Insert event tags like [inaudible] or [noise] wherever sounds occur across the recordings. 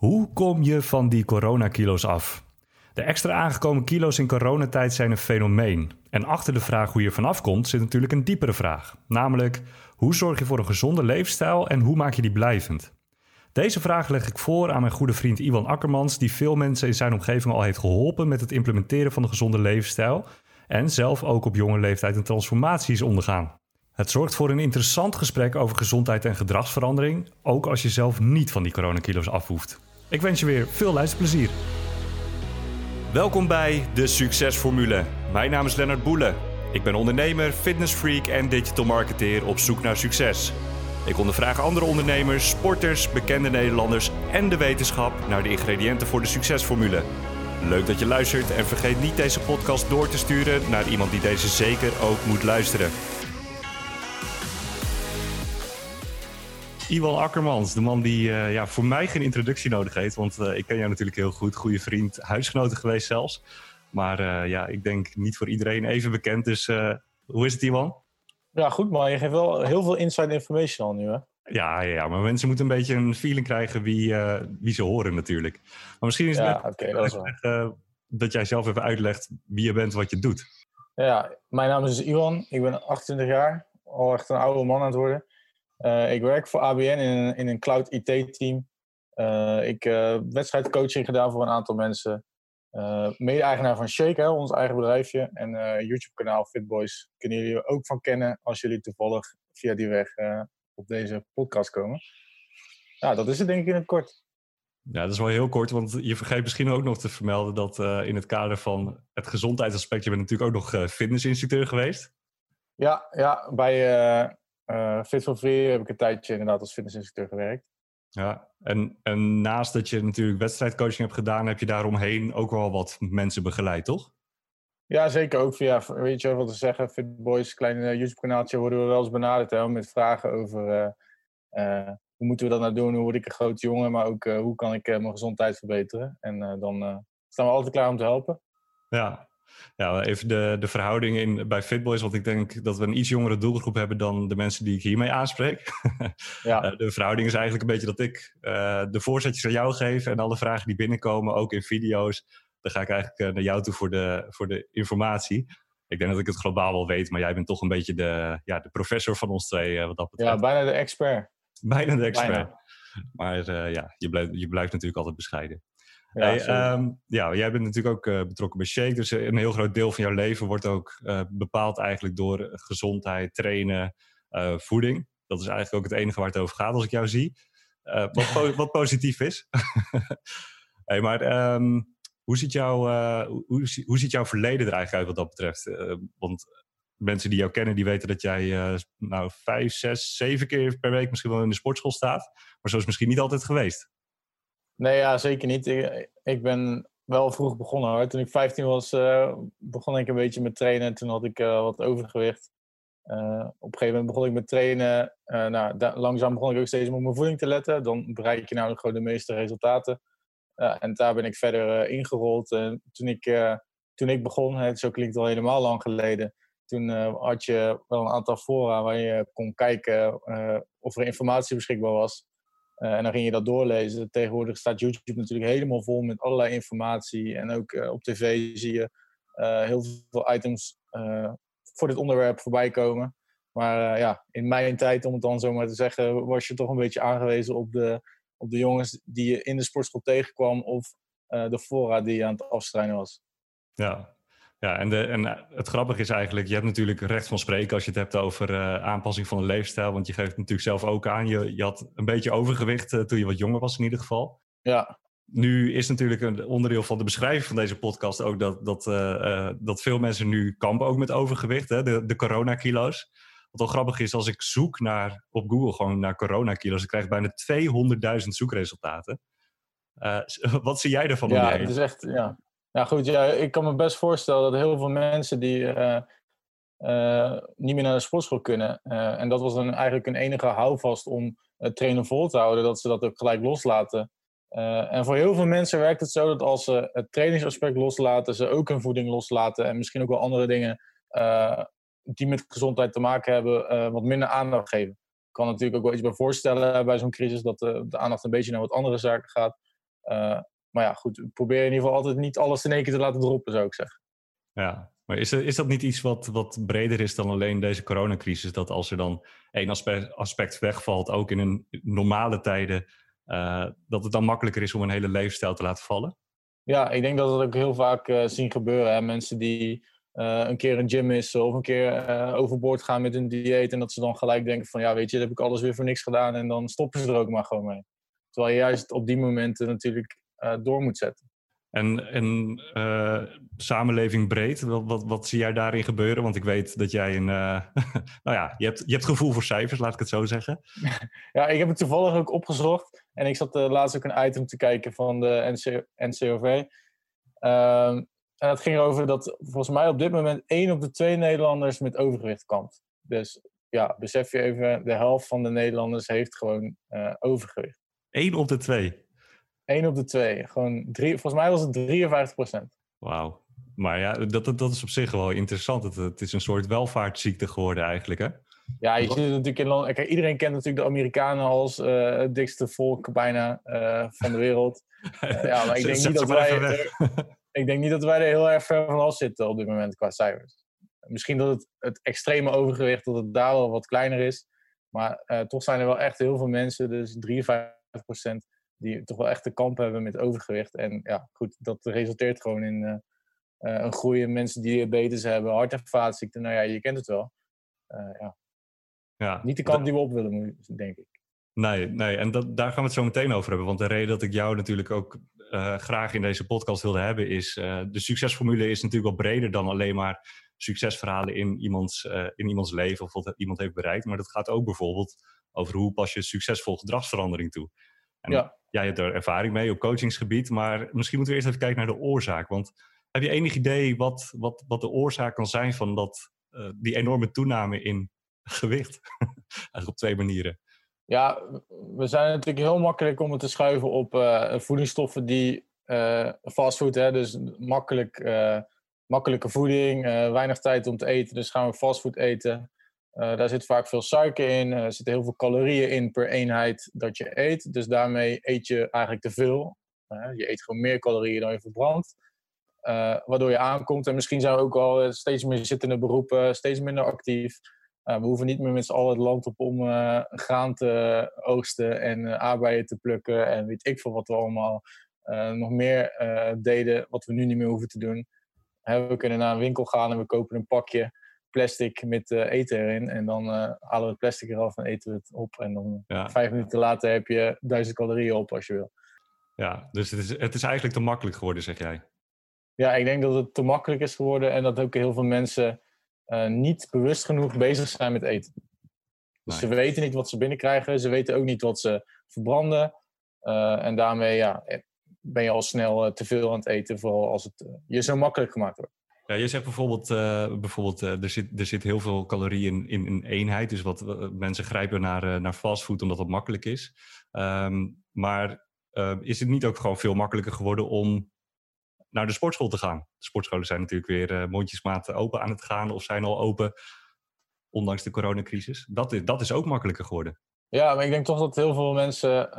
Hoe kom je van die coronakilo's af? De extra aangekomen kilo's in coronatijd zijn een fenomeen. En achter de vraag hoe je vanaf komt zit natuurlijk een diepere vraag. Namelijk, hoe zorg je voor een gezonde leefstijl en hoe maak je die blijvend? Deze vraag leg ik voor aan mijn goede vriend Iwan Akkermans, die veel mensen in zijn omgeving al heeft geholpen met het implementeren van een gezonde leefstijl en zelf ook op jonge leeftijd een transformatie is ondergaan. Het zorgt voor een interessant gesprek over gezondheid en gedragsverandering, ook als je zelf niet van die coronakilo's afhoeft. Ik wens je weer veel luisterplezier. Welkom bij de Succesformule. Mijn naam is Lennart Boelen. Ik ben ondernemer, fitnessfreak en digital marketeer op zoek naar succes. Ik ondervraag andere ondernemers, sporters, bekende Nederlanders en de wetenschap naar de ingrediënten voor de succesformule. Leuk dat je luistert en vergeet niet deze podcast door te sturen naar iemand die deze zeker ook moet luisteren. Iwan Akkermans, de man die uh, ja, voor mij geen introductie nodig heeft. Want uh, ik ken jou natuurlijk heel goed, goede vriend, huisgenoten geweest zelfs. Maar uh, ja, ik denk niet voor iedereen even bekend. Dus hoe is het, Iwan? Ja, goed man. Je geeft wel heel veel inside information al nu, hè? Ja, ja, maar mensen moeten een beetje een feeling krijgen wie, wie ze horen natuurlijk. Maar misschien is het ja, net okay, dat, dat jij zelf even uitlegt wie je bent, wat je doet. Ja, mijn naam is Iwan. Ik ben 28 jaar. Al echt een oude man aan het worden. Uh, ik werk voor ABN in een, in een cloud IT-team. Uh, ik heb uh, wedstrijdcoaching gedaan voor een aantal mensen. Mede-eigenaar van Shake, hè, ons eigen bedrijfje. En YouTube-kanaal Fitboys kunnen jullie ook van kennen als jullie toevallig via die weg op deze podcast komen. Nou, dat is het denk ik in het kort. Ja, dat is wel heel kort, want je vergeet misschien ook nog te vermelden dat in het kader van het gezondheidsaspect, je bent natuurlijk ook nog fitnessinstructeur geweest. Ja, ja bij uh, Fit for Free heb ik een tijdje inderdaad als fitnessinstructeur gewerkt. Ja, en, en naast dat je natuurlijk wedstrijdcoaching hebt gedaan, heb je daaromheen ook wel wat mensen begeleid, toch? Ja, zeker ook via, weet je wat te zeggen, Fit Boys, klein uh, YouTube-kanaaltje, worden we wel eens benaderd hè, met vragen over uh, hoe moeten we dat nou doen, hoe word ik een groot jongen, maar ook hoe kan ik mijn gezondheid verbeteren. En dan staan we altijd klaar om te helpen. Ja, ja, even de, de verhouding in, bij Fitboys, want ik denk dat we een iets jongere doelgroep hebben dan de mensen die ik hiermee aanspreek. [laughs] Ja. Eh, de verhouding is eigenlijk een beetje dat ik uh, de voorzetjes aan jou geef en alle vragen die binnenkomen, ook in video's, dan ga ik eigenlijk uh, naar jou toe voor de, voor de informatie. Ik denk dat ik het globaal wel weet, maar jij bent toch een beetje de, ja, de professor van ons twee wat dat betreft. Ja, bijna de expert. Bijna de expert. Bijna. Maar ja, je blijft, je blijft natuurlijk altijd bescheiden. Ja, hey, um, ja, jij bent natuurlijk ook uh, betrokken bij Shake. Dus een heel groot deel van jouw leven wordt ook uh, bepaald eigenlijk door gezondheid, trainen, uh, voeding. Dat is eigenlijk ook het enige waar het over gaat als ik jou zie. wat, po [laughs] wat, positief is. [laughs] hey, maar um, hoe, ziet jouw, hoe, hoe, ziet jouw verleden er eigenlijk uit wat dat betreft? want mensen die jou kennen, die weten dat jij nou vijf, zes, zeven keer per week misschien wel in de sportschool staat. Maar zo is misschien niet altijd geweest. Nee, ja, zeker niet. Ik, ben wel vroeg begonnen hoor. Toen ik 15 was, uh, begon ik een beetje met trainen. Toen had ik uh, wat overgewicht. Uh, op een gegeven moment begon ik met trainen. nou, langzaam begon ik ook steeds op mijn voeding te letten. Dan bereik je nou gewoon de meeste resultaten. en daar ben ik verder ingerold. En toen, ik, toen ik begon, hè, zo klinkt het al helemaal lang geleden. Toen had je wel een aantal fora waar je kon kijken of er informatie beschikbaar was. Uh, en dan ging je dat doorlezen. Tegenwoordig staat YouTube natuurlijk helemaal vol met allerlei informatie. En ook uh, op tv zie je uh, heel veel items voor dit onderwerp voorbij komen. Maar ja, in mijn tijd, om het dan zo maar te zeggen, was je toch een beetje aangewezen op de, op de jongens die je in de sportschool tegenkwam of de fora die je aan het afstrijden was. Ja, ja, en, de, en eh, het grappige is eigenlijk, je hebt natuurlijk recht van spreken als je het hebt over uh, aanpassing van de leefstijl. Want je geeft het natuurlijk zelf ook aan. Je, je had een beetje overgewicht uh, toen je wat jonger was in ieder geval. Ja. Nu is natuurlijk een onderdeel van de beschrijving van deze podcast ook dat, dat, uh, dat veel mensen nu kampen ook met overgewicht, hè, de, de coronakilo's. Wat wel grappig is, als ik zoek naar, op Google gewoon naar coronakilo's, dan krijg ik bijna 200.000 zoekresultaten. [laughs] wat zie jij ervan? Ja, het is echt, ja. Ja, goed. Ja, ik kan me best voorstellen dat heel veel mensen die uh, uh, niet meer naar de sportschool kunnen. Uh, en dat was dan eigenlijk een enige houvast om het trainen vol te houden, dat ze dat ook gelijk loslaten. en voor heel veel mensen werkt het zo dat als ze het trainingsaspect loslaten, ze ook hun voeding loslaten en misschien ook wel andere dingen die met gezondheid te maken hebben, wat minder aandacht geven. Ik kan natuurlijk ook wel iets bij voorstellen bij zo'n crisis dat de aandacht een beetje naar wat andere zaken gaat. Maar ja, goed, probeer in ieder geval altijd niet alles in één keer te laten droppen, zou ik zeggen. Ja, maar is, is dat niet iets wat, wat breder is dan alleen deze coronacrisis? Dat als er dan één aspect, aspect wegvalt, ook in een normale tijden, dat het dan makkelijker is om een hele levensstijl te laten vallen? Ja, ik denk dat we dat ook heel vaak uh, zien gebeuren. Hè? Mensen die uh, een keer een gym missen of een keer overboord gaan met hun dieet. En dat ze dan gelijk denken van ja, weet je, dat heb ik alles weer voor niks gedaan. En dan stoppen ze er ook maar gewoon mee. Terwijl je juist op die momenten natuurlijk door moet zetten. En, en uh, samenleving breed, wat, wat, wat, zie jij daarin gebeuren? Want ik weet dat jij een. Uh, [laughs] nou ja, je hebt, je hebt gevoel voor cijfers, laat ik het zo zeggen. [laughs] ja, ik heb het toevallig ook opgezocht. En ik zat uh, laatst ook een item te kijken van de NC, NCOV. Ehm, en dat ging erover dat volgens mij op dit moment één op de twee Nederlanders met overgewicht kampt. Dus ja, besef je even, de helft van de Nederlanders heeft gewoon overgewicht. Eén op de twee? 1 op de twee. Gewoon drie, volgens mij was het 53 procent. Wauw. Maar ja, dat, dat is op zich wel interessant. Het, het is een soort welvaartsziekte geworden eigenlijk, hè? Ja, je ziet het natuurlijk in Londen. Kijk, iedereen kent natuurlijk de Amerikanen als uh, het dikste volk bijna uh, van de wereld. Uh, [laughs] ja, maar ik denk, niet dat wij er, [laughs] ik denk niet dat wij er heel erg ver van af zitten op dit moment qua cijfers. Misschien dat het, het extreme overgewicht, dat het daar wel wat kleiner is. Maar toch zijn er wel echt heel veel mensen, dus 53 procent, die toch wel echt te kamp hebben met overgewicht. En ja, goed, dat resulteert gewoon in uh, uh, een groei in mensen die diabetes hebben, hart- en vaatziekten. Nou ja, je kent het wel. Uh, ja. Ja, Niet de kant die we op willen, denk ik. Nee, nee. en dat, daar gaan we het zo meteen over hebben. Want de reden dat ik jou natuurlijk ook graag in deze podcast wilde hebben, is de succesformule is natuurlijk wel breder dan alleen maar succesverhalen in iemands, in iemands leven of wat iemand heeft bereikt. Maar dat gaat ook bijvoorbeeld over hoe pas je succesvol gedragsverandering toe. En ja. jij hebt er ervaring mee op coachingsgebied, maar misschien moeten we eerst even kijken naar de oorzaak. Want heb je enig idee wat, wat, wat de oorzaak kan zijn van dat, uh, die enorme toename in [laughs] gewicht? Eigenlijk op twee manieren. Ja, we zijn natuurlijk heel makkelijk om het te schuiven op uh, voedingsstoffen die uh, fastfood, hè, dus makkelijk, makkelijke voeding, weinig tijd om te eten, dus gaan we fastfood eten. Uh, daar zit vaak veel suiker in, er zitten heel veel calorieën in per eenheid dat je eet. Dus daarmee eet je eigenlijk te veel. Uh, je eet gewoon meer calorieën dan je verbrandt. Waardoor je aankomt. En misschien zijn we ook al steeds meer zittende beroepen, steeds minder actief. we hoeven niet meer met z'n allen het land op om graan te oogsten en aardbeien te plukken. En weet ik veel wat we allemaal nog meer deden, wat we nu niet meer hoeven te doen. we kunnen naar een winkel gaan en we kopen een pakje plastic met uh, eten erin. En dan uh, halen we het plastic eraf en eten we het op. En dan vijf minuten later heb je duizend calorieën op als je wil. Ja, dus het is, het is eigenlijk te makkelijk geworden, zeg jij? Ja, ik denk dat het te makkelijk is geworden en dat ook heel veel mensen uh, niet bewust genoeg bezig zijn met eten. Dus ze weten niet wat ze binnenkrijgen, ze weten ook niet wat ze verbranden. en daarmee ja, ben je al snel te veel aan het eten, vooral als het je zo makkelijk gemaakt wordt. Ja, je zegt bijvoorbeeld, uh, bijvoorbeeld uh, er, zit, er zit heel veel calorieën in, in een eenheid. Dus wat uh, mensen grijpen naar, naar fastfood omdat dat makkelijk is. Um, maar is het niet ook gewoon veel makkelijker geworden om naar de sportschool te gaan? De sportscholen zijn natuurlijk weer mondjesmaat open aan het gaan of zijn al open, ondanks de coronacrisis. Dat is, dat is ook makkelijker geworden. Ja, maar ik denk toch dat heel veel mensen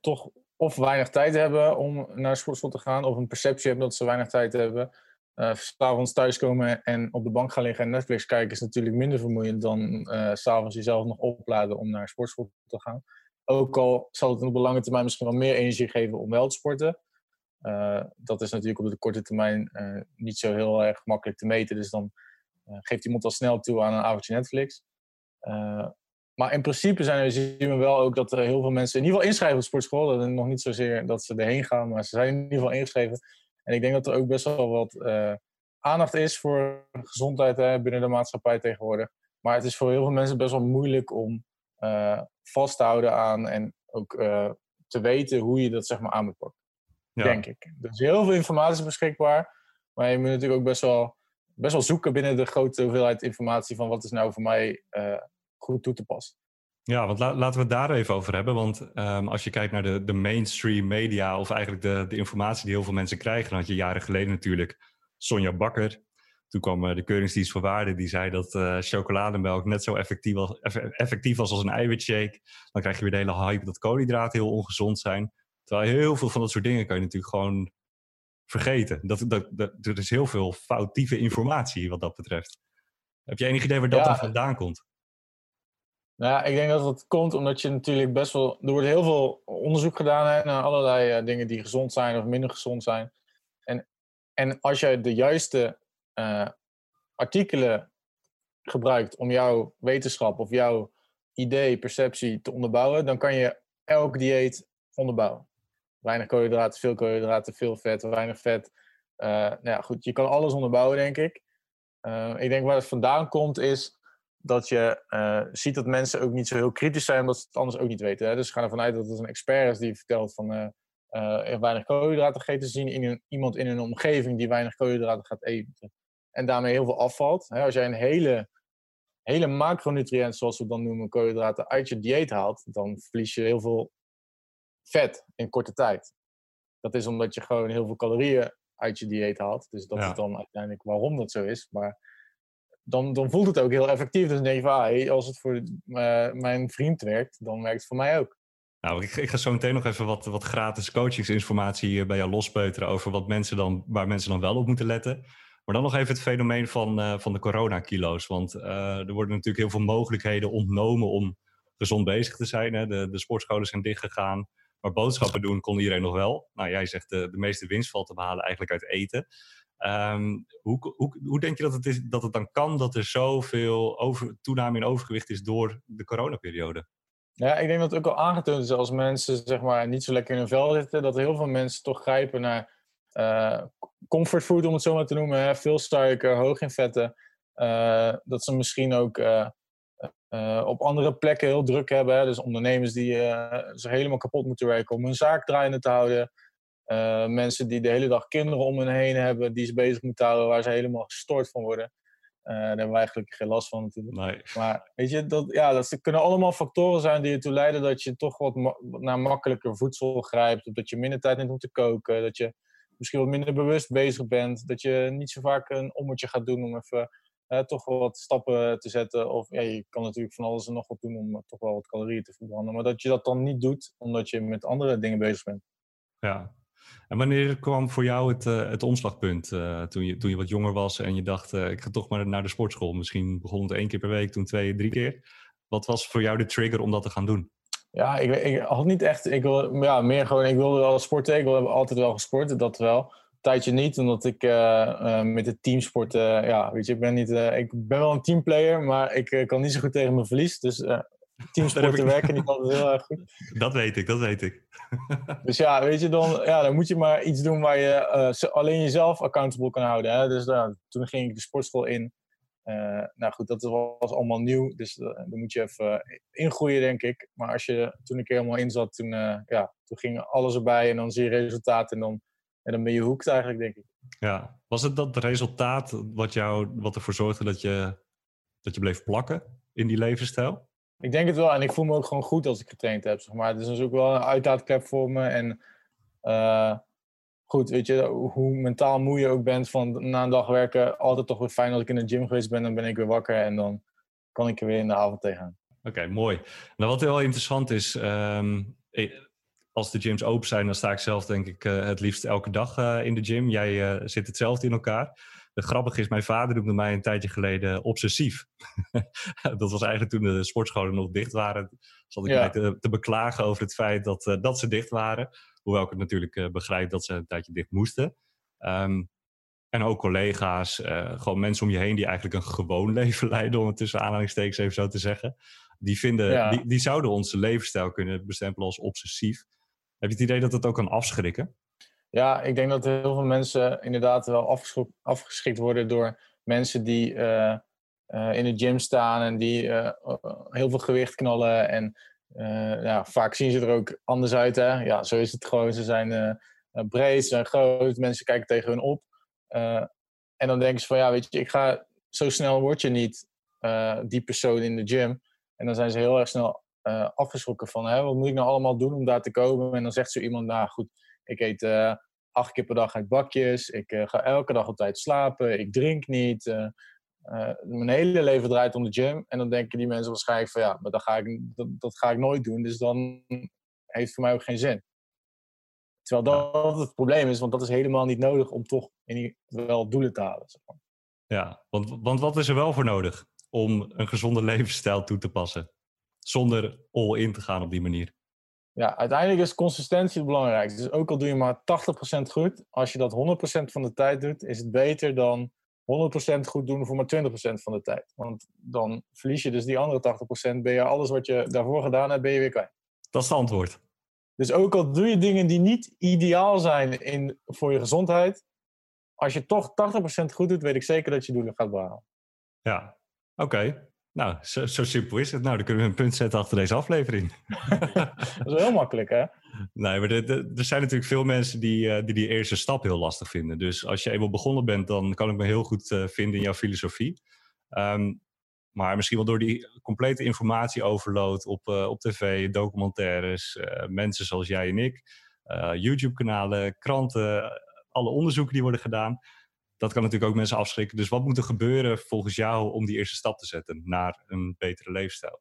toch of weinig tijd hebben om naar de sportschool te gaan, of een perceptie hebben dat ze weinig tijd hebben uh, s'avonds thuiskomen en op de bank gaan liggen en Netflix kijken is natuurlijk minder vermoeiend dan uh, s'avonds jezelf nog opladen om naar sportschool te gaan. Ook al zal het op de lange termijn misschien wel meer energie geven om wel te sporten. Uh, dat is natuurlijk op de korte termijn niet zo heel erg makkelijk te meten. Dus dan geeft iemand al snel toe aan een avondje Netflix. maar in principe zijn er, zien we wel ook dat er heel veel mensen in ieder geval inschrijven op sportschool. Dat is nog niet zozeer dat ze erheen gaan, maar ze zijn in ieder geval ingeschreven. En ik denk dat er ook best wel wat uh, aandacht is voor gezondheid hè, binnen de maatschappij tegenwoordig. Maar het is voor heel veel mensen best wel moeilijk om uh, vast te houden aan en ook uh, te weten hoe je dat zeg maar aan moet pakken. Ja. Denk ik. Er is heel veel informatie beschikbaar. Maar je moet natuurlijk ook best wel, best wel zoeken binnen de grote hoeveelheid informatie van wat is nou voor mij goed toe te passen. Ja, want laten we het daar even over hebben. Want um, als je kijkt naar de, de mainstream media, of eigenlijk de, de informatie die heel veel mensen krijgen, dan had je jaren geleden natuurlijk Sonja Bakker. Toen kwam uh, de Keuringsdienst voor Waarde, die zei dat uh, chocolademelk net zo effectief was, effectief was als een eiwitshake. Dan krijg je weer de hele hype dat koolhydraten heel ongezond zijn. Terwijl heel veel van dat soort dingen kan je natuurlijk gewoon vergeten. Dat, dat, dat, er is heel veel foutieve informatie wat dat betreft. Heb je enig idee waar dat dan vandaan komt? Nou ik denk dat het komt omdat je natuurlijk best wel... Er wordt heel veel onderzoek gedaan naar allerlei uh, dingen die gezond zijn of minder gezond zijn. En, en als je de juiste uh, artikelen gebruikt om jouw wetenschap of jouw idee, perceptie te onderbouwen, dan kan je elk dieet onderbouwen. Weinig koolhydraten, veel koolhydraten, veel vet, weinig vet. Uh, nou ja, goed, je kan alles onderbouwen, denk ik. Ik denk waar het vandaan komt is dat je uh, ziet dat mensen ook niet zo heel kritisch zijn, omdat ze het anders ook niet weten. Hè? Dus we gaan ervan uit dat het een expert is die vertelt van uh, weinig koolhydraten gegeten. Ze zien in een, iemand in een omgeving die weinig koolhydraten gaat eten. En daarmee heel veel afvalt. Hè? Als jij een hele, hele macronutriënt, zoals we dan noemen, koolhydraten, uit je dieet haalt, dan verlies je heel veel vet in korte tijd. Dat is omdat je gewoon heel veel calorieën uit je dieet haalt. Dus dat is dan uiteindelijk waarom dat zo is. Maar dan, dan voelt het ook heel effectief. Dus van, ah, als het voor uh, mijn vriend werkt, dan werkt het voor mij ook. Nou, ik, ik, ga zo meteen nog even wat, wat gratis coachingsinformatie bij jou lospeuteren over wat mensen dan, waar mensen dan wel op moeten letten. Maar dan nog even het fenomeen van, uh, van de coronakilo's. Want er worden natuurlijk heel veel mogelijkheden ontnomen om gezond bezig te zijn. Hè. De, de sportscholen zijn dichtgegaan. Maar boodschappen doen kon iedereen nog wel. Nou, jij zegt de, de meeste winst valt te behalen eigenlijk uit eten. Um, hoe, hoe, hoe denk je dat het, is, dat het dan kan dat er zoveel over, toename in overgewicht is door de coronaperiode? Ja, ik denk dat het ook al aangetoond is als mensen zeg maar, niet zo lekker in hun vel zitten, dat heel veel mensen toch grijpen naar uh, comfortfood, om het zo maar te noemen. Hè? Veel suiker, hoog in vetten. Uh, dat ze misschien ook uh, op andere plekken heel druk hebben. Dus ondernemers die zich helemaal kapot moeten werken om hun zaak draaiende te houden. Uh, mensen die de hele dag kinderen om hen heen hebben, die ze bezig moeten houden, waar ze helemaal gestoord van worden. Uh, daar hebben wij eigenlijk geen last van natuurlijk. Nee. Maar weet je, dat, ja, dat kunnen allemaal factoren zijn die ertoe leiden dat je toch wat ma naar makkelijker voedsel grijpt. Of dat je minder tijd neemt om te koken. Dat je misschien wat minder bewust bezig bent. Dat je niet zo vaak een ommetje gaat doen om even uh, toch wel wat stappen te zetten. Of ja, je kan natuurlijk van alles en nog wat doen om toch wel wat calorieën te verbranden. Maar dat je dat dan niet doet omdat je met andere dingen bezig bent. Ja, en wanneer kwam voor jou het, uh, het omslagpunt? Uh, toen, je, toen je wat jonger was en je dacht, uh, ik ga toch maar naar de sportschool. Misschien begon het één keer per week, toen twee, drie keer. Wat was voor jou de trigger om dat te gaan doen? Ja, ik, ik had niet echt, ik wil, ja, meer gewoon, ik wilde wel sporten. Ik wilde altijd wel gesport, dat wel. Tijdje niet, omdat ik met het teamsport, ja, weet je, ik ben niet, ik ben wel een teamplayer, maar ik kan niet zo goed tegen mijn verlies. Dus teamsporten werken niet altijd heel erg goed. [laughs] Dat weet ik, dat weet ik. [laughs] dus ja, weet je, dan, ja, dan moet je maar iets doen waar je uh, alleen jezelf accountable kan houden. Hè? Dus uh, toen ging ik de sportschool in. Uh, nou goed, dat was allemaal nieuw, dus dan moet je even ingroeien, denk ik. Maar als je toen een keer helemaal in zat, toen, ja, toen ging alles erbij en dan zie je resultaat en dan, en dan ben je hoekt eigenlijk, denk ik. Ja, was het dat resultaat wat, jou, wat ervoor zorgde dat je, dat je bleef plakken in die levensstijl? Ik denk het wel. En ik voel me ook gewoon goed als ik getraind heb. Zeg maar. Het is dus ook wel een uitlaatklep voor me. En uh, goed, weet je, hoe mentaal moe je ook bent van na een dag werken. Altijd toch weer fijn als ik in de gym geweest ben. Dan ben ik weer wakker en dan kan ik er weer in de avond tegenaan. Oké, mooi. Nou, wat heel interessant is, um, als de gyms open zijn, dan sta ik zelf denk ik uh, het liefst elke dag uh, in de gym. Jij zit hetzelfde in elkaar. Het grappige is, mijn vader noemde mij een tijdje geleden obsessief. [laughs] dat was eigenlijk toen de sportscholen nog dicht waren. Zat ik mij te, te, beklagen over het feit dat, uh, dat ze dicht waren. Hoewel ik het natuurlijk uh, begrijp dat ze een tijdje dicht moesten. Um, en ook collega's, uh, gewoon mensen om je heen die eigenlijk een gewoon [laughs] leven leiden, om het tussen aanhalingstekens even zo te zeggen. Die, vinden, ja. die, die zouden onze levensstijl kunnen bestempelen als obsessief. Heb je het idee dat dat ook kan afschrikken? Ja, ik denk dat heel veel mensen inderdaad wel afgeschikt worden door mensen die uh, uh, in de gym staan en die uh, heel veel gewicht knallen. En ja, vaak zien ze er ook anders uit. Hè? Ja, zo is het gewoon. Ze zijn breed, ze zijn groot, mensen kijken tegen hun op. en dan denken ze van ja, weet je, ik ga zo snel word je niet die persoon in de gym. En dan zijn ze heel erg snel afgeschrokken van hè, wat moet ik nou allemaal doen om daar te komen. En dan zegt zo iemand, nou goed ik eet uh, acht keer per dag uit bakjes. Ik uh, ga elke dag op tijd slapen. Ik drink niet. Uh, mijn hele leven draait om de gym. En dan denken die mensen waarschijnlijk van ja, maar dat ga ik, dat, dat ga ik nooit doen. Dus dan heeft het voor mij ook geen zin. Terwijl dat het probleem is, want dat is helemaal niet nodig om toch in geval doelen te halen. Zeg maar. Ja, want, want wat is er wel voor nodig om een gezonde levensstijl toe te passen? Zonder all in te gaan op die manier. Ja, uiteindelijk is consistentie het belangrijkste. Dus ook al doe je maar 80% goed, als je dat 100% van de tijd doet, is het beter dan 100% goed doen voor maar 20% van de tijd. Want dan verlies je dus die andere 80%, ben je alles wat je daarvoor gedaan hebt, ben je weer kwijt. Dat is het antwoord. Dus ook al doe je dingen die niet ideaal zijn in, voor je gezondheid, als je toch 80% goed doet, weet ik zeker dat je doelen gaat behalen. Ja, oké. Nou, zo, zo, simpel is het. Nou, dan kunnen we een punt zetten achter deze aflevering. [laughs] dat is heel makkelijk, hè? Nee, maar er, zijn natuurlijk veel mensen die, uh, die die eerste stap heel lastig vinden. Dus als je eenmaal begonnen bent, dan kan ik me heel goed uh, vinden in jouw filosofie. Um, maar misschien wel door die complete informatieoverload op, uh, op tv, documentaires, mensen zoals jij en ik, YouTube-kanalen, kranten, alle onderzoeken die worden gedaan dat kan natuurlijk ook mensen afschrikken. Dus wat moet er gebeuren volgens jou om die eerste stap te zetten naar een betere leefstijl?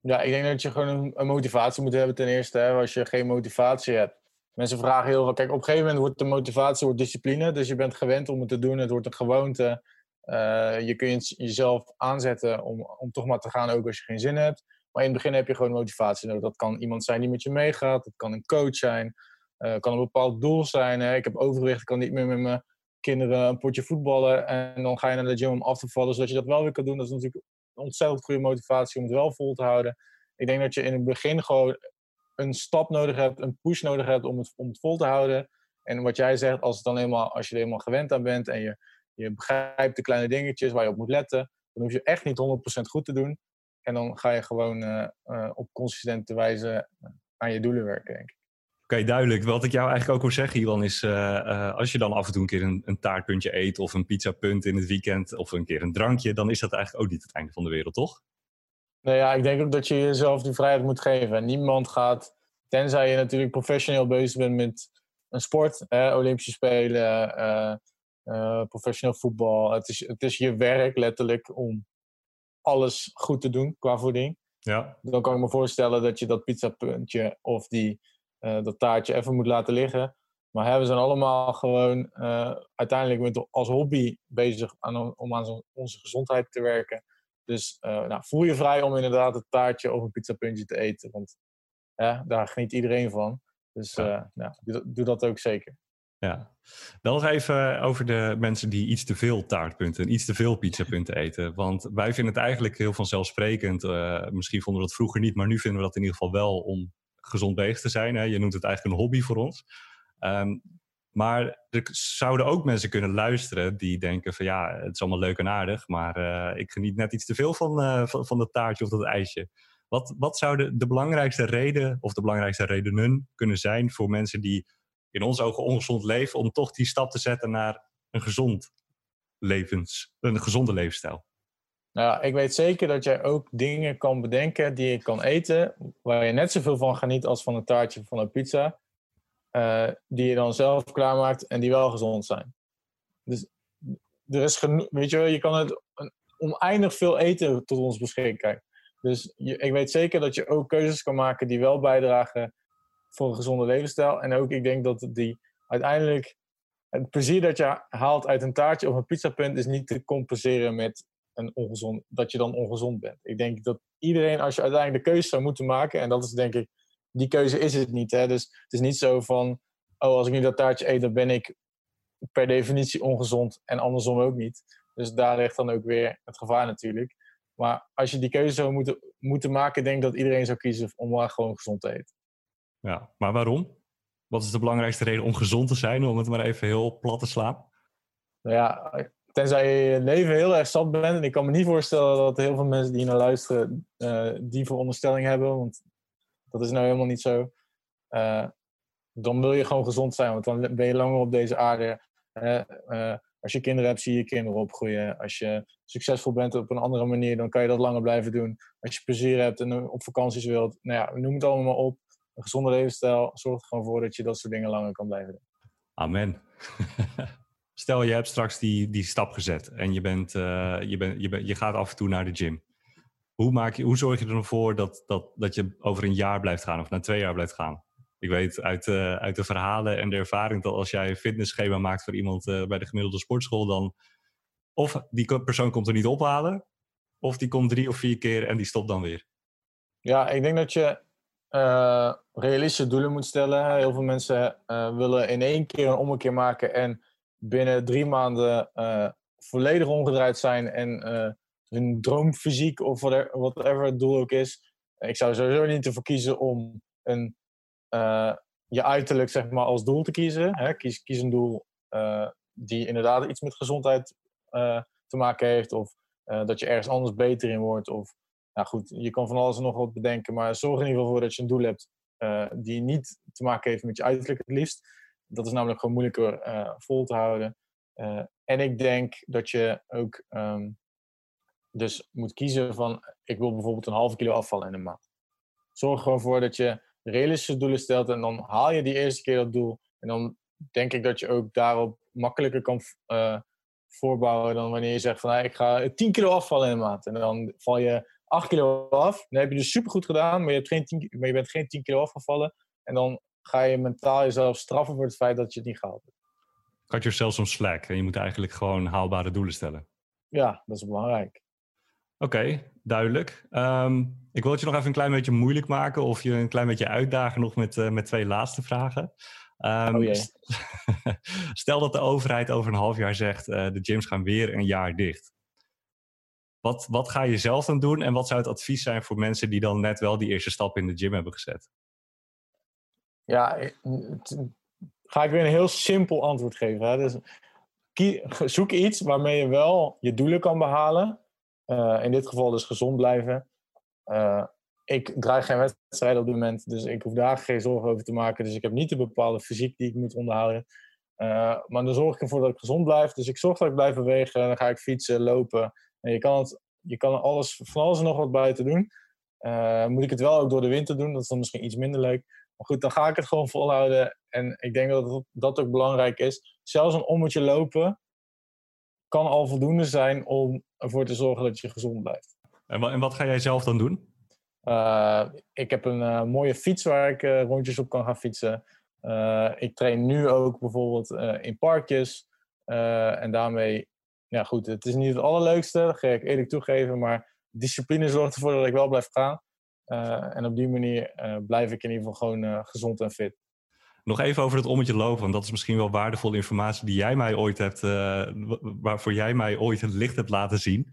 Ja, ik denk dat je gewoon een, motivatie moet hebben ten eerste. Hè, als je geen motivatie hebt. Mensen vragen heel veel. Kijk, op een gegeven moment wordt de motivatie wordt discipline. Dus je bent gewend om het te doen. Het wordt een gewoonte. Uh, je kunt jezelf aanzetten om, om toch maar te gaan, ook als je geen zin hebt. Maar in het begin heb je gewoon motivatie nodig. Dat kan iemand zijn die met je meegaat. Dat kan een coach zijn. Uh, kan een bepaald doel zijn. Hè. Ik heb overgewicht, ik kan niet meer met mijn kinderen een potje voetballen en dan ga je naar de gym om af te vallen, zodat je dat wel weer kan doen. Dat is natuurlijk een ontzettend goede motivatie om het wel vol te houden. Ik denk dat je in het begin gewoon een stap nodig hebt, een push nodig hebt om het, om het vol te houden. En wat jij zegt, als, het dan eenmaal, als je er eenmaal gewend aan bent en je, je begrijpt de kleine dingetjes waar je op moet letten, dan hoef je echt niet 100% goed te doen. En dan ga je gewoon uh, uh, op consistente wijze aan je doelen werken, denk ik. Oké, duidelijk. Wat ik jou eigenlijk ook wil zeggen, Iwan, is uh, uh, als je dan af en toe een keer een, een, taartpuntje eet of een pizzapunt in het weekend of een keer een drankje, dan is dat eigenlijk ook niet het einde van de wereld, toch? Nou ja, ik denk ook dat je jezelf die vrijheid moet geven. Niemand gaat, tenzij je natuurlijk professioneel bezig bent met een sport, hè, Olympische Spelen, uh, professioneel voetbal. Het is, het is je werk letterlijk om alles goed te doen qua voeding. Ja. Dan kan ik me voorstellen dat je dat pizzapuntje of die dat taartje even moet laten liggen. Maar hè, we zijn allemaal gewoon uh, uiteindelijk met, als hobby bezig aan, om aan onze gezondheid te werken. Dus uh, nou, voel je vrij om inderdaad het taartje of een pizzapuntje te eten. Want daar geniet iedereen van. Dus ja. nou, doe, doe, dat ook zeker. Ja, dan nog even over de mensen die iets te veel taartpunten, iets te veel pizzapunten eten. Want wij vinden het eigenlijk heel vanzelfsprekend. misschien vonden we dat vroeger niet, maar nu vinden we dat in ieder geval wel om gezond bezig te zijn. Hè? Je noemt het eigenlijk een hobby voor ons. Um, maar er zouden ook mensen kunnen luisteren die denken van ja, het is allemaal leuk en aardig, maar uh, ik geniet net iets te veel van, uh, van, van dat taartje of dat ijsje. Wat, wat zouden de belangrijkste reden of de belangrijkste redenen kunnen zijn voor mensen die in onze ogen ongezond leven, om toch die stap te zetten naar een gezond levens, een gezonde levensstijl? Nou, ik weet zeker dat jij ook dingen kan bedenken die je kan eten, waar je net zoveel van geniet als van een taartje van een pizza, uh, die je dan zelf klaarmaakt en die wel gezond zijn. Dus er is genoeg, weet je wel, je kan het oneindig veel eten tot ons beschikking. Dus ik weet zeker dat je ook keuzes kan maken die wel bijdragen voor een gezonde levensstijl. En ook, ik denk dat die uiteindelijk het plezier dat je haalt uit een taartje of een pizzapunt is niet te compenseren met een ongezond, dat je dan ongezond bent. Ik denk dat iedereen, als je uiteindelijk de keuze zou moeten maken, en dat is denk ik, die keuze is het niet. Hè? Dus het is niet zo van, oh, als ik nu dat taartje eet, dan ben ik per definitie ongezond en andersom ook niet. Dus daar ligt dan ook weer het gevaar natuurlijk. Maar als je die keuze zou moeten, moeten maken, denk ik dat iedereen zou kiezen om maar gewoon gezond te eten. Ja, maar waarom? Wat is de belangrijkste reden om gezond te zijn, om het maar even heel plat te slaan? Nou ja, tenzij je leven heel erg zat bent. En ik kan me niet voorstellen dat heel veel mensen die naar luisteren uh, die veronderstelling hebben. Want dat is nou helemaal niet zo. Uh, dan wil je gewoon gezond zijn, want dan ben je langer op deze aarde. Uh, als je kinderen hebt, zie je kinderen opgroeien. Als je succesvol bent op een andere manier, dan kan je dat langer blijven doen. Als je plezier hebt en op vakanties wilt, nou ja, noem het allemaal op. Een gezonde levensstijl zorgt er gewoon voor dat je dat soort dingen langer kan blijven doen. Amen. [laughs] Stel, je hebt straks die, die stap gezet en je, bent, uh, je, bent, je, je gaat af en toe naar de gym. Hoe, maak je, hoe zorg je er dan voor dat, dat, dat je over een jaar blijft gaan of na twee jaar blijft gaan? ik weet uit, uh, uit de verhalen en de ervaring dat als jij een fitnessschema maakt voor iemand uh, bij de gemiddelde sportschool, dan of die persoon komt er niet ophalen, of die komt drie of vier keer en die stopt dan weer. Ja, ik denk dat je realistische doelen moet stellen. Heel veel mensen willen in één keer een ommekeer maken en binnen drie maanden volledig omgedraaid zijn en hun droomfysiek of whatever het doel ook is. Ik zou sowieso niet ervoor kiezen om een uh, je uiterlijk zeg maar, als doel te kiezen. Hè? Kies, kies een doel die inderdaad iets met gezondheid te maken heeft. Of dat je ergens anders beter in wordt. Of, nou goed, je kan van alles en nog wat bedenken. Maar zorg in ieder geval voor dat je een doel hebt die niet te maken heeft met je uiterlijk het liefst. Dat is namelijk gewoon moeilijker vol te houden. en ik denk dat je ook um, dus moet kiezen van... Ik wil bijvoorbeeld een halve kilo afvallen in een maand. Zorg gewoon voor dat je realistische doelen stelt en dan haal je die eerste keer dat doel. En dan denk ik dat je ook daarop makkelijker kan uh, voorbouwen dan wanneer je zegt van hey, ik ga 10 kilo afvallen in de maand. En dan val je 8 kilo af. Dan heb je dus supergoed gedaan, maar je, hebt geen 10, maar je bent geen 10 kilo afgevallen. En dan ga je mentaal jezelf straffen voor het feit dat je het niet gehaald hebt. Cut yourself some slack. En je moet eigenlijk gewoon haalbare doelen stellen. Ja, dat is belangrijk. Oké, duidelijk. Um, ik wil het je nog even een klein beetje moeilijk maken of je een klein beetje uitdagen nog met, uh, met twee laatste vragen. Um, oh jee. [laughs] Stel dat de overheid over een half jaar zegt, uh, de gyms gaan weer een jaar dicht. Wat, wat ga je zelf dan doen en wat zou het advies zijn voor mensen die dan net wel die eerste stap in de gym hebben gezet? Ja, ga ik weer een heel simpel antwoord geven. Hè? Dus, zoek iets waarmee je wel je doelen kan behalen uh, in dit geval dus gezond blijven. Uh, ik draai geen wedstrijd op dit moment, dus ik hoef daar geen zorgen over te maken. Dus ik heb niet de bepaalde fysiek die ik moet onderhouden. Maar dan zorg ik ervoor dat ik gezond blijf. Dus ik zorg dat ik blijf bewegen. Dan ga ik fietsen, lopen. En je kan, het, je kan alles, van alles en nog wat buiten doen. moet ik het wel ook door de winter doen? Dat is dan misschien iets minder leuk. Maar goed, dan ga ik het gewoon volhouden. En ik denk dat dat ook belangrijk is. Zelfs een ommetje lopen kan al voldoende zijn om ervoor te zorgen dat je gezond blijft. En wat, en wat ga jij zelf dan doen? Uh, ik heb een uh, mooie fiets waar ik uh, rondjes op kan gaan fietsen. ik train nu ook bijvoorbeeld in parkjes. en daarmee, ja goed, het is niet het allerleukste, dat ga ik eerlijk toegeven. Maar discipline zorgt ervoor dat ik wel blijf gaan. En op die manier blijf ik in ieder geval gewoon gezond en fit. Nog even over het ommetje lopen, want dat is misschien wel waardevolle informatie die jij mij ooit hebt, waarvoor jij mij ooit het licht hebt laten zien.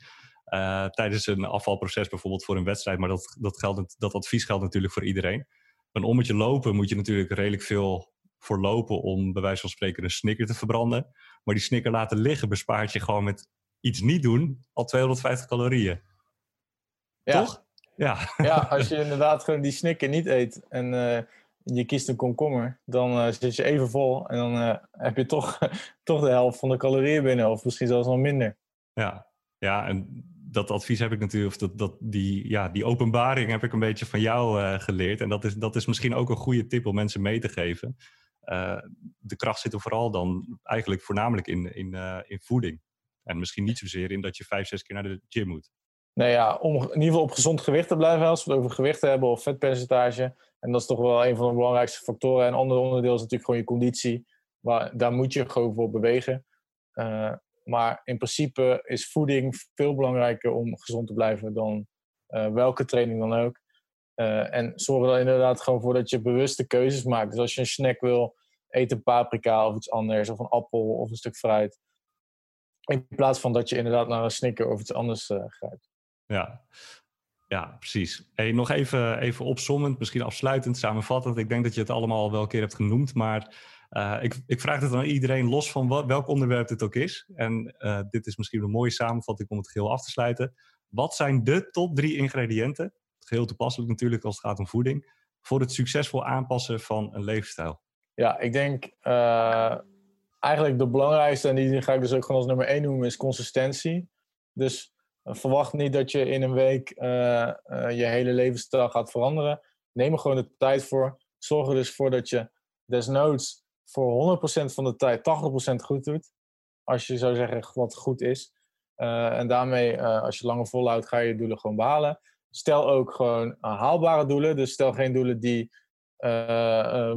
Uh, tijdens een afvalproces, bijvoorbeeld voor een wedstrijd. Maar dat, dat, geldt, dat advies geldt natuurlijk voor iedereen. Een ommetje lopen moet je natuurlijk redelijk veel voor lopen om bij wijze van spreken een snicker te verbranden. Maar die snicker laten liggen bespaart je gewoon met iets niet doen al 250 calorieën. Ja. Toch? Ja. ja, als je inderdaad gewoon die snicker niet eet en uh, je kiest een komkommer, dan uh, zit je even vol en dan uh, heb je toch, [laughs] toch de helft van de calorieën binnen, of misschien zelfs nog minder. Ja, ja en dat advies heb ik natuurlijk, of dat, dat, die, ja, die openbaring heb ik een beetje van jou uh, geleerd. En dat is, dat is misschien ook een goede tip om mensen mee te geven. de kracht zit er vooral dan eigenlijk voornamelijk in, in, in voeding. En misschien niet zozeer in dat je vijf, zes keer naar de gym moet. Nou ja, om in ieder geval op gezond gewicht te blijven, als we het over gewicht hebben of vetpercentage, en dat is toch wel een van de belangrijkste factoren. En een ander onderdeel is natuurlijk gewoon je conditie. Maar daar moet je gewoon voor bewegen. Uh, maar in principe is voeding veel belangrijker om gezond te blijven dan uh, welke training dan ook. Uh, en zorg er inderdaad gewoon voor dat je bewuste keuzes maakt. Dus als je een snack wil, eet een paprika of iets anders, of een appel of een stuk fruit. In plaats van dat je inderdaad naar een snicker of iets anders grijpt. Ja, ja, precies. Hey, nog even, even opzommend, misschien afsluitend, samenvattend. Ik denk dat je het allemaal wel een keer hebt genoemd, maar uh, ik, ik, vraag het aan iedereen los van wat, welk onderwerp dit ook is. En uh, dit is misschien een mooie samenvatting om het geheel af te sluiten. Wat zijn de top drie ingrediënten, geheel toepasselijk natuurlijk als het gaat om voeding, voor het succesvol aanpassen van een levensstijl? Ja, ik denk uh, eigenlijk de belangrijkste, en die ga ik dus ook gewoon als nummer één noemen, is consistentie. Dus verwacht niet dat je in een week uh, uh, je hele levensstijl gaat veranderen. Neem er gewoon de tijd voor. Zorg er dus voor dat je desnoods voor 100% van de tijd 80% goed doet. Als je zou zeggen wat goed is. Uh, en daarmee, als je langer volhoudt, ga je je doelen gewoon behalen. Stel ook gewoon haalbare doelen. Dus stel geen doelen die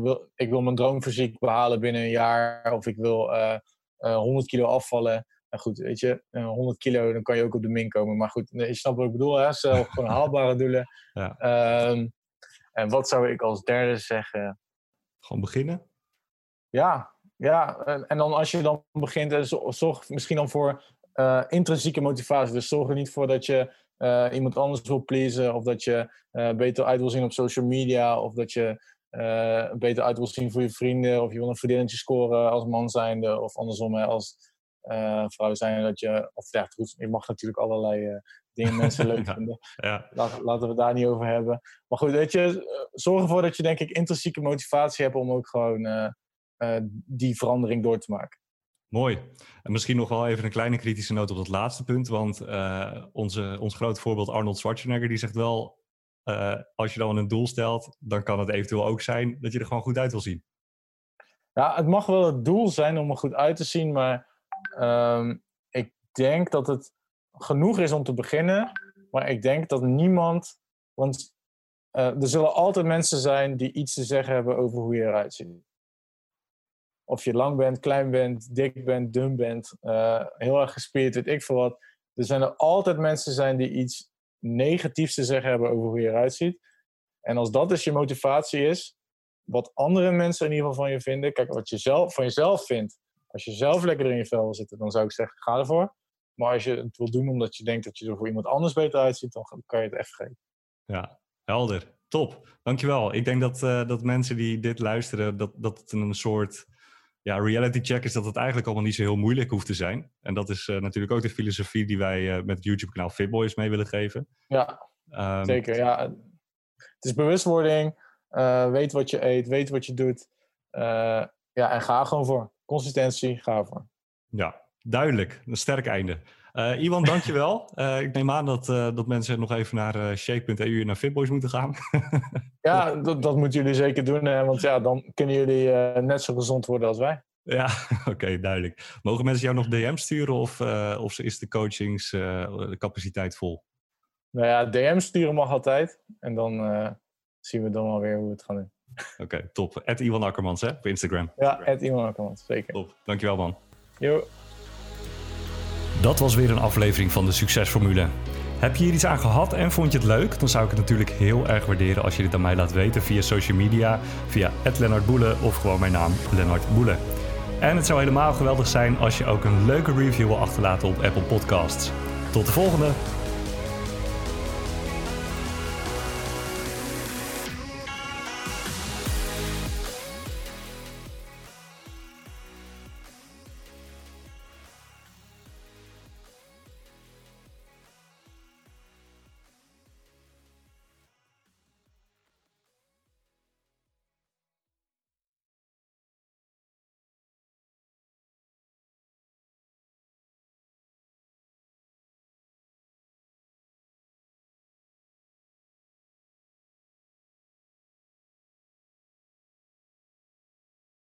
wil, ik wil mijn droomfysiek behalen binnen een jaar. Of ik wil 100 kilo afvallen. Nou goed, weet je, 100 kilo, dan kan je ook op de min komen. Maar goed, je snapt wat ik bedoel, hè? Zelf [laughs] gewoon haalbare doelen. Ja. Ehm, en wat zou ik als derde zeggen? Gewoon beginnen? Ja, ja. En, dan als je dan begint, en zorg misschien dan voor uh, intrinsieke motivatie. Dus zorg er niet voor dat je uh, iemand anders wil pleasen, of dat je uh, beter uit wil zien op social media, of dat je beter uit wil zien voor je vrienden, of je wil een vriendinnetje scoren als man zijnde, of andersom als vrouw zijn dat je, of ja, goed, je mag natuurlijk allerlei dingen mensen leuk [laughs] vinden. Ja. Laten, laten we het daar niet over hebben. Maar goed, weet je, zorg ervoor dat je denk ik intrinsieke motivatie hebt om ook gewoon die verandering door te maken. Mooi. En misschien nog wel even een kleine kritische noot op dat laatste punt. Want uh, onze, ons groot voorbeeld Arnold Schwarzenegger, die zegt wel... Uh, als je dan een doel stelt, dan kan het eventueel ook zijn dat je er gewoon goed uit wil zien. Ja, het mag wel het doel zijn om er goed uit te zien, maar um, ik denk dat het genoeg is om te beginnen. Maar ik denk dat niemand. Want uh, er zullen altijd mensen zijn die iets te zeggen hebben over hoe je eruit ziet. Of je lang bent, klein bent, dik bent, dun bent, uh, heel erg gespierd, weet ik veel wat. Er zijn er altijd mensen zijn die iets negatiefs te zeggen hebben over hoe je eruit ziet. En als dat dus je motivatie is, wat andere mensen in ieder geval van je vinden, kijk, wat je zelf, van jezelf vindt, als je zelf lekker in je vel wil zitten, dan zou ik zeggen, ga ervoor. Maar als je het wil doen omdat je denkt dat je er voor iemand anders beter uitziet, dan kan je het even geven. Ja, helder. Top. Dankjewel. Ik denk dat, uh, dat mensen die dit luisteren, dat, dat het een soort ja, reality check is dat het eigenlijk allemaal niet zo heel moeilijk hoeft te zijn. En dat is uh, natuurlijk ook de filosofie die wij uh, met het YouTube-kanaal Fitboys mee willen geven. Ja, um, zeker. Ja. Het is bewustwording. Weet wat je eet, weet wat je doet. Ja, en ga gewoon voor. Consistentie, ga ervoor. Ja, duidelijk. Een sterk einde. Uh, Iwan, dankjewel. Uh, [laughs] ik neem aan dat, uh, dat mensen nog even naar shake.eu en naar Fitboys moeten gaan. [laughs] ja, dat, dat moeten jullie zeker doen. want ja, dan kunnen jullie net zo gezond worden als wij. Ja, [laughs] oké, duidelijk. Mogen mensen jou nog DM sturen of, of is de coachingscapaciteit vol? Nou ja, DM sturen mag altijd. En dan zien we dan wel weer hoe we het gaan doen. Oké, top. At Iwan Akkermans, hè, op Instagram. Ja, at Iwan Akkermans, zeker. Top, dankjewel man. Jo. Dat was weer een aflevering van de Succesformule. Heb je hier iets aan gehad en vond je het leuk? Dan zou ik het natuurlijk heel erg waarderen als je dit aan mij laat weten via social media, via Lennart Boele of gewoon mijn naam Lennart Boele. En het zou helemaal geweldig zijn als je ook een leuke review wil achterlaten op Apple Podcasts. Tot de volgende!